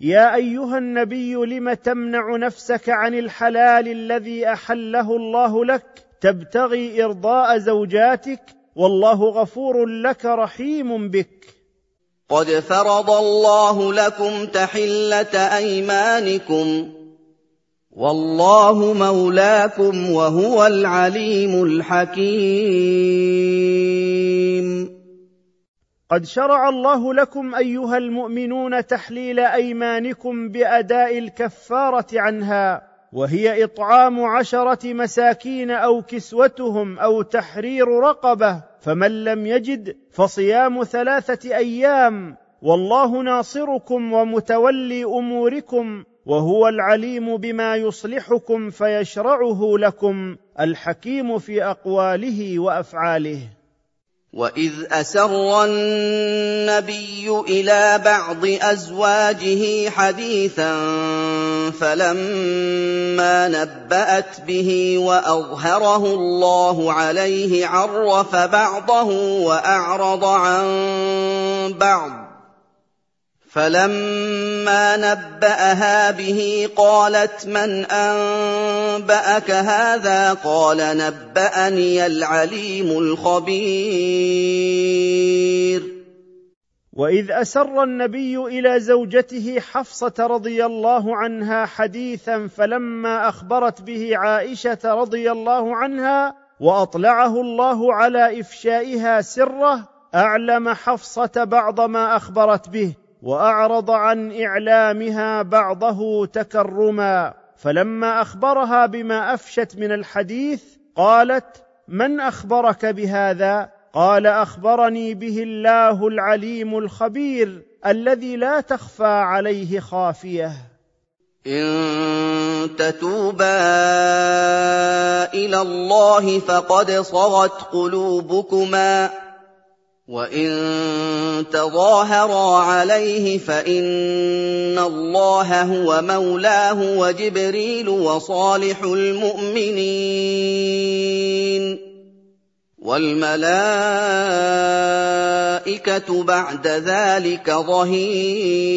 يا أيها النبي لم تمنع نفسك عن الحلال الذي أحله الله لك؟ تبتغي إرضاء زوجاتك والله غفور لك رحيم بك. قد فرض الله لكم تحلة أيمانكم. والله مولاكم وهو العليم الحكيم. قد شرع الله لكم أيها المؤمنون تحليل أيمانكم بأداء الكفارة عنها وهي إطعام عشرة مساكين أو كسوتهم أو تحرير رقبة فمن لم يجد فصيام ثلاثة أيام والله ناصركم ومتولي أموركم وهو العليم بما يصلحكم فيشرعه لكم الحكيم في أقواله وأفعاله. واذ اسر النبي إلى بعض ازواجه حديثا فلما نبات به واظهره الله عليه عرف بعضه واعرض عن بعض فلما نباها به قالت من انباك هذا قال نباني العليم الخبير. واذ اسر النبي إلى زوجته حفصه رضي الله عنها حديثا فلما اخبرت به عائشه رضي الله عنها واطلعه الله على افشائها سره اعلم حفصه بعض ما اخبرت به. وأعرض عن إعلامها بعضه تكرما. فلما أخبرها بما أفشت من الحديث قالت من أخبرك بهذا؟ قال أخبرني به الله العليم الخبير الذي لا تخفى عليه خافية. إن تتوبا إلى الله فقد صغت قلوبكما. وان تظاهرا عليه فان الله هو مولاه وجبريل وصالح المؤمنين والملائكه بعد ذلك ظهير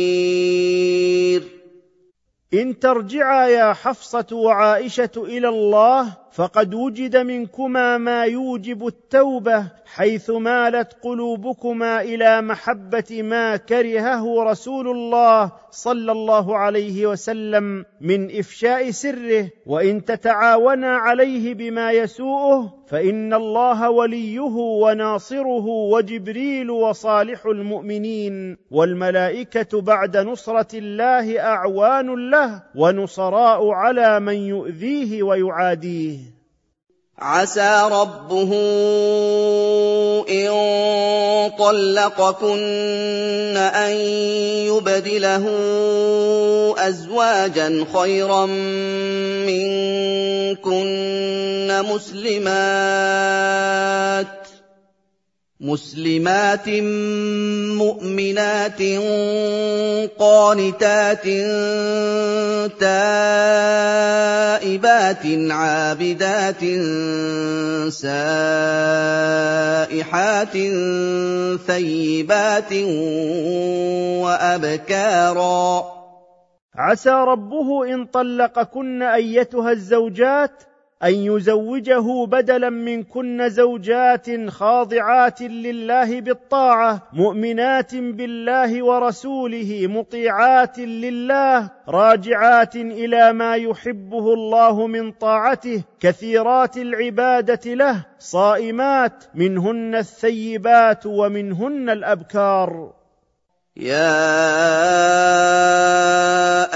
ان ترجعا يا حفصه وعائشه إلى الله فقد وجد منكما ما يوجب التوبة حيث مالت قلوبكما إلى محبة ما كرهه رسول الله صلى الله عليه وسلم من إفشاء سره وإن تتعاونا عليه بما يسوءه فإن الله وليه وناصره وجبريل وصالح المؤمنين والملائكة بعد نصرة الله أعوان له ونصراء على من يؤذيه ويعاديه. عسى ربه إن طلقكن أن يبدله أزواجا خيرا منكن مسلمات مسلمات مؤمنات قانتات تائبات عابدات سائحات ثيبات وأبكارا. عسى ربه إن طلقكن أيتها الزوجات أن يزوجه بدلا منكن زوجات خاضعات لله بالطاعة مؤمنات بالله ورسوله مطيعات لله راجعات إلى ما يحبه الله من طاعته كثيرات العبادة له صائمات منهن الثيبات ومنهن الأبكار. يا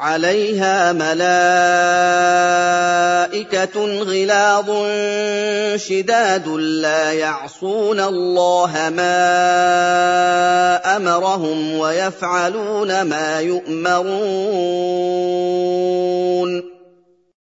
عليها ملائكة غلاظ شداد لا يعصون الله ما أمرهم ويفعلون ما يؤمرون.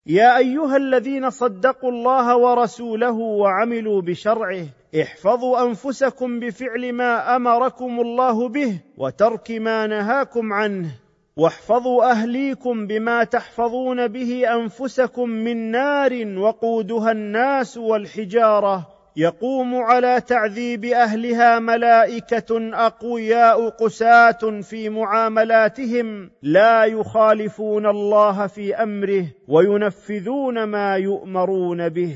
يا أيها الذين صدقوا الله ورسوله وعملوا بشرعه احفظوا أنفسكم بفعل ما أمركم الله به وترك ما نهاكم عنه. واحفظوا أهليكم بما تحفظون به أنفسكم من نار وقودها الناس والحجارة. يقوم على تعذيب أهلها ملائكة أقوياء قساة في معاملاتهم. لا يخالفون الله في أمره وينفذون ما يؤمرون به.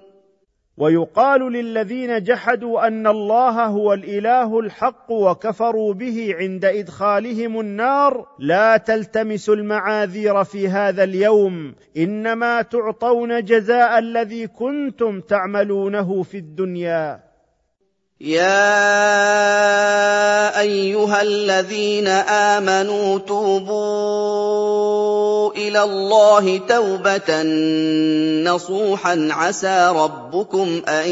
ويقال للذين جحدوا أن الله هو الإله الحق وكفروا به عند إدخالهم النار لا تلتمسوا المعاذير في هذا اليوم. إنما تعطون جزاء الذي كنتم تعملونه في الدنيا. يا أيها الذين آمنوا توبوا إلى الله توبة نصوحا عسى ربكم أن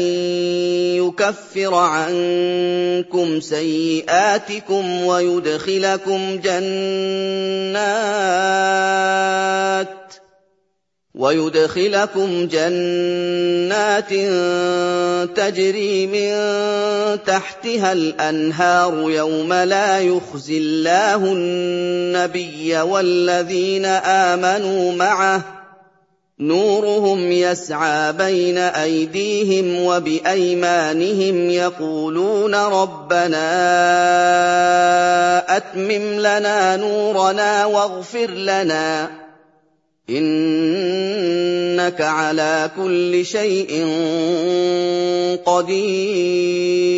يكفر عنكم سيئاتكم ويدخلكم جنات ويدخلكم جنات تجري من تحتها الأنهار يوم لا يخزي الله النبي والذين آمنوا معه. نورهم يسعى بين أيديهم وبأيمانهم يقولون ربنا أتمم لنا نورنا واغفر لنا. إنك على كل شيء قدير.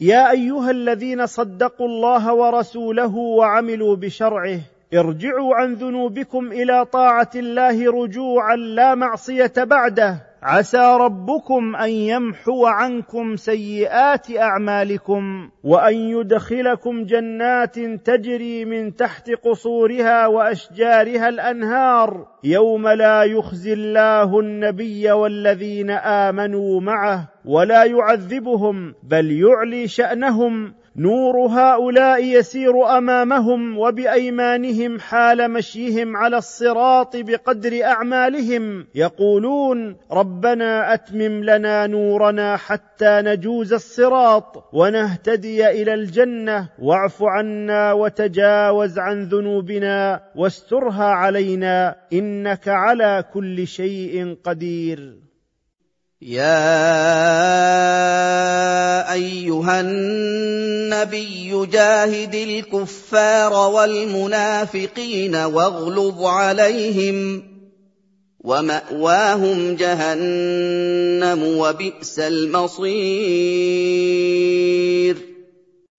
يا أيها الذين صدقوا الله ورسوله وعملوا بشرعه ارجعوا عن ذنوبكم إلى طاعة الله رجوعا لا معصية بعده. عسى ربكم أن يمحو عنكم سيئات أعمالكم وأن يدخلكم جنات تجري من تحت قصورها وأشجارها الأنهار. يوم لا يخزي الله النبي والذين آمنوا معه ولا يعذبهم بل يعلي شأنهم نور هؤلاء يسير أمامهم وبأيمانهم حال مشيهم على الصراط بقدر أعمالهم. يقولون ربنا أتمم لنا نورنا حتى نجوز الصراط ونهتدي إلى الجنة. واعف عنا وتجاوز عن ذنوبنا واسترها علينا إنك على كل شيء قدير. يا ايها النبي جاهد الكفار والمنافقين واغلظ عليهم وماواهم جهنم وبئس المصير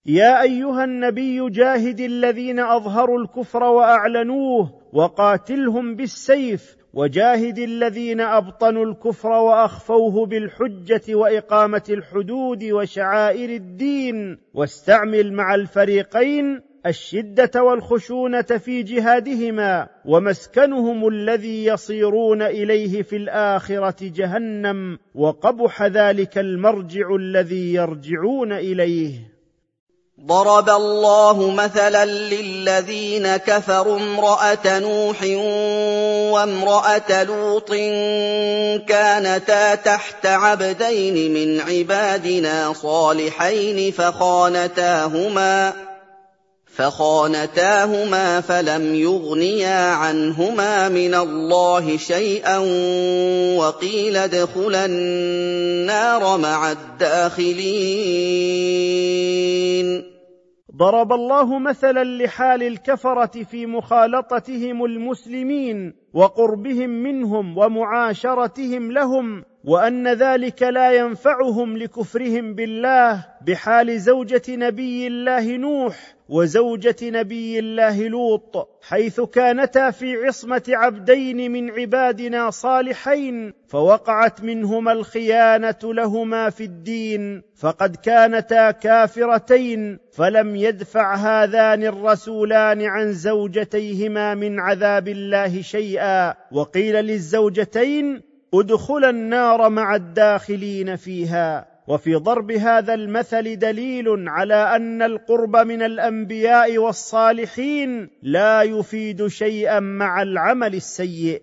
يا ايها النبي جاهد الذين اظهروا الكفر واعلنوه وقاتلهم بالسيف وجاهد الذين أبطنوا الكفر وأخفوه بالحجة وإقامة الحدود وشعائر الدين واستعمل مع الفريقين الشدة والخشونة في جهادهما ومسكنهم الذي يصيرون إليه في الآخرة جهنم وقبح ذلك المرجع الذي يرجعون إليه. ضرب الله مثلا للذين كفروا امرأة نوح وامرأة لوط كانتا تحت عبدين من عبادنا صالحين فخانتاهما فخانتاهما فلم يغنيا عنهما من الله شيئا وقيل ادخلا النار مع الداخلين. ضرب الله مثلا لحال الكفرة في مخالطتهم المسلمين وقربهم منهم ومعاشرتهم لهم وأن ذلك لا ينفعهم لكفرهم بالله بحال زوجة نبي الله نوح وزوجة نبي الله لوط حيث كانتا في عصمة عبدين من عبادنا صالحين فوقعت منهما الخيانة لهما في الدين فقد كانتا كافرتين فلم يدفع هذان الرسولان عن زوجتيهما من عذاب الله شيئا. وقيل للزوجتين ادخلا النار مع الداخلين فيها. وفي ضرب هذا المثل دليل على أن القرب من الأنبياء والصالحين لا يفيد شيئا مع العمل السيء.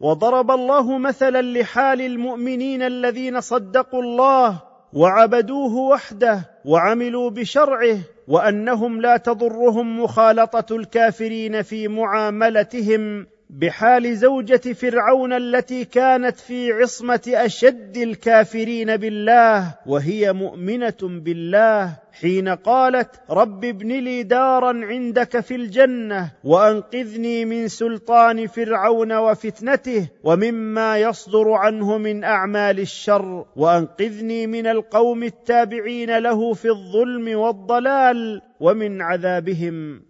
وضرب الله مثلا لحال المؤمنين الذين صدقوا الله وعبدوه وحده وعملوا بشرعه وأنهم لا تضرهم مخالطة الكافرين في معاملتهم بحال زوجة فرعون التي كانت في عصمة أشد الكافرين بالله وهي مؤمنة بالله حين قالت رب ابن لي دارا عندك في الجنة وأنقذني من سلطان فرعون وفتنته ومما يصدر عنه من أعمال الشر وأنقذني من القوم التابعين له في الظلم والضلال ومن عذابهم.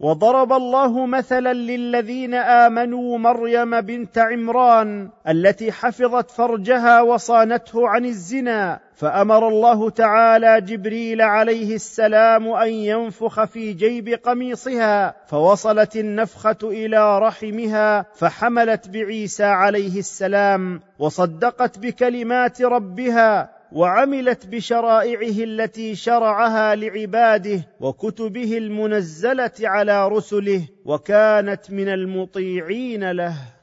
وضرب الله مثلا للذين آمنوا مريم بنت عمران التي حفظت فرجها وصانته عن الزنا فأمر الله تعالى جبريل عليه السلام أن ينفخ في جيب قميصها فوصلت النفخة إلى رحمها فحملت بعيسى عليه السلام وصدقت بكلمات ربها وعملت بشرائعه التي شرعها لعباده وكتبه المنزلة على رسله وكانت من المطيعين له.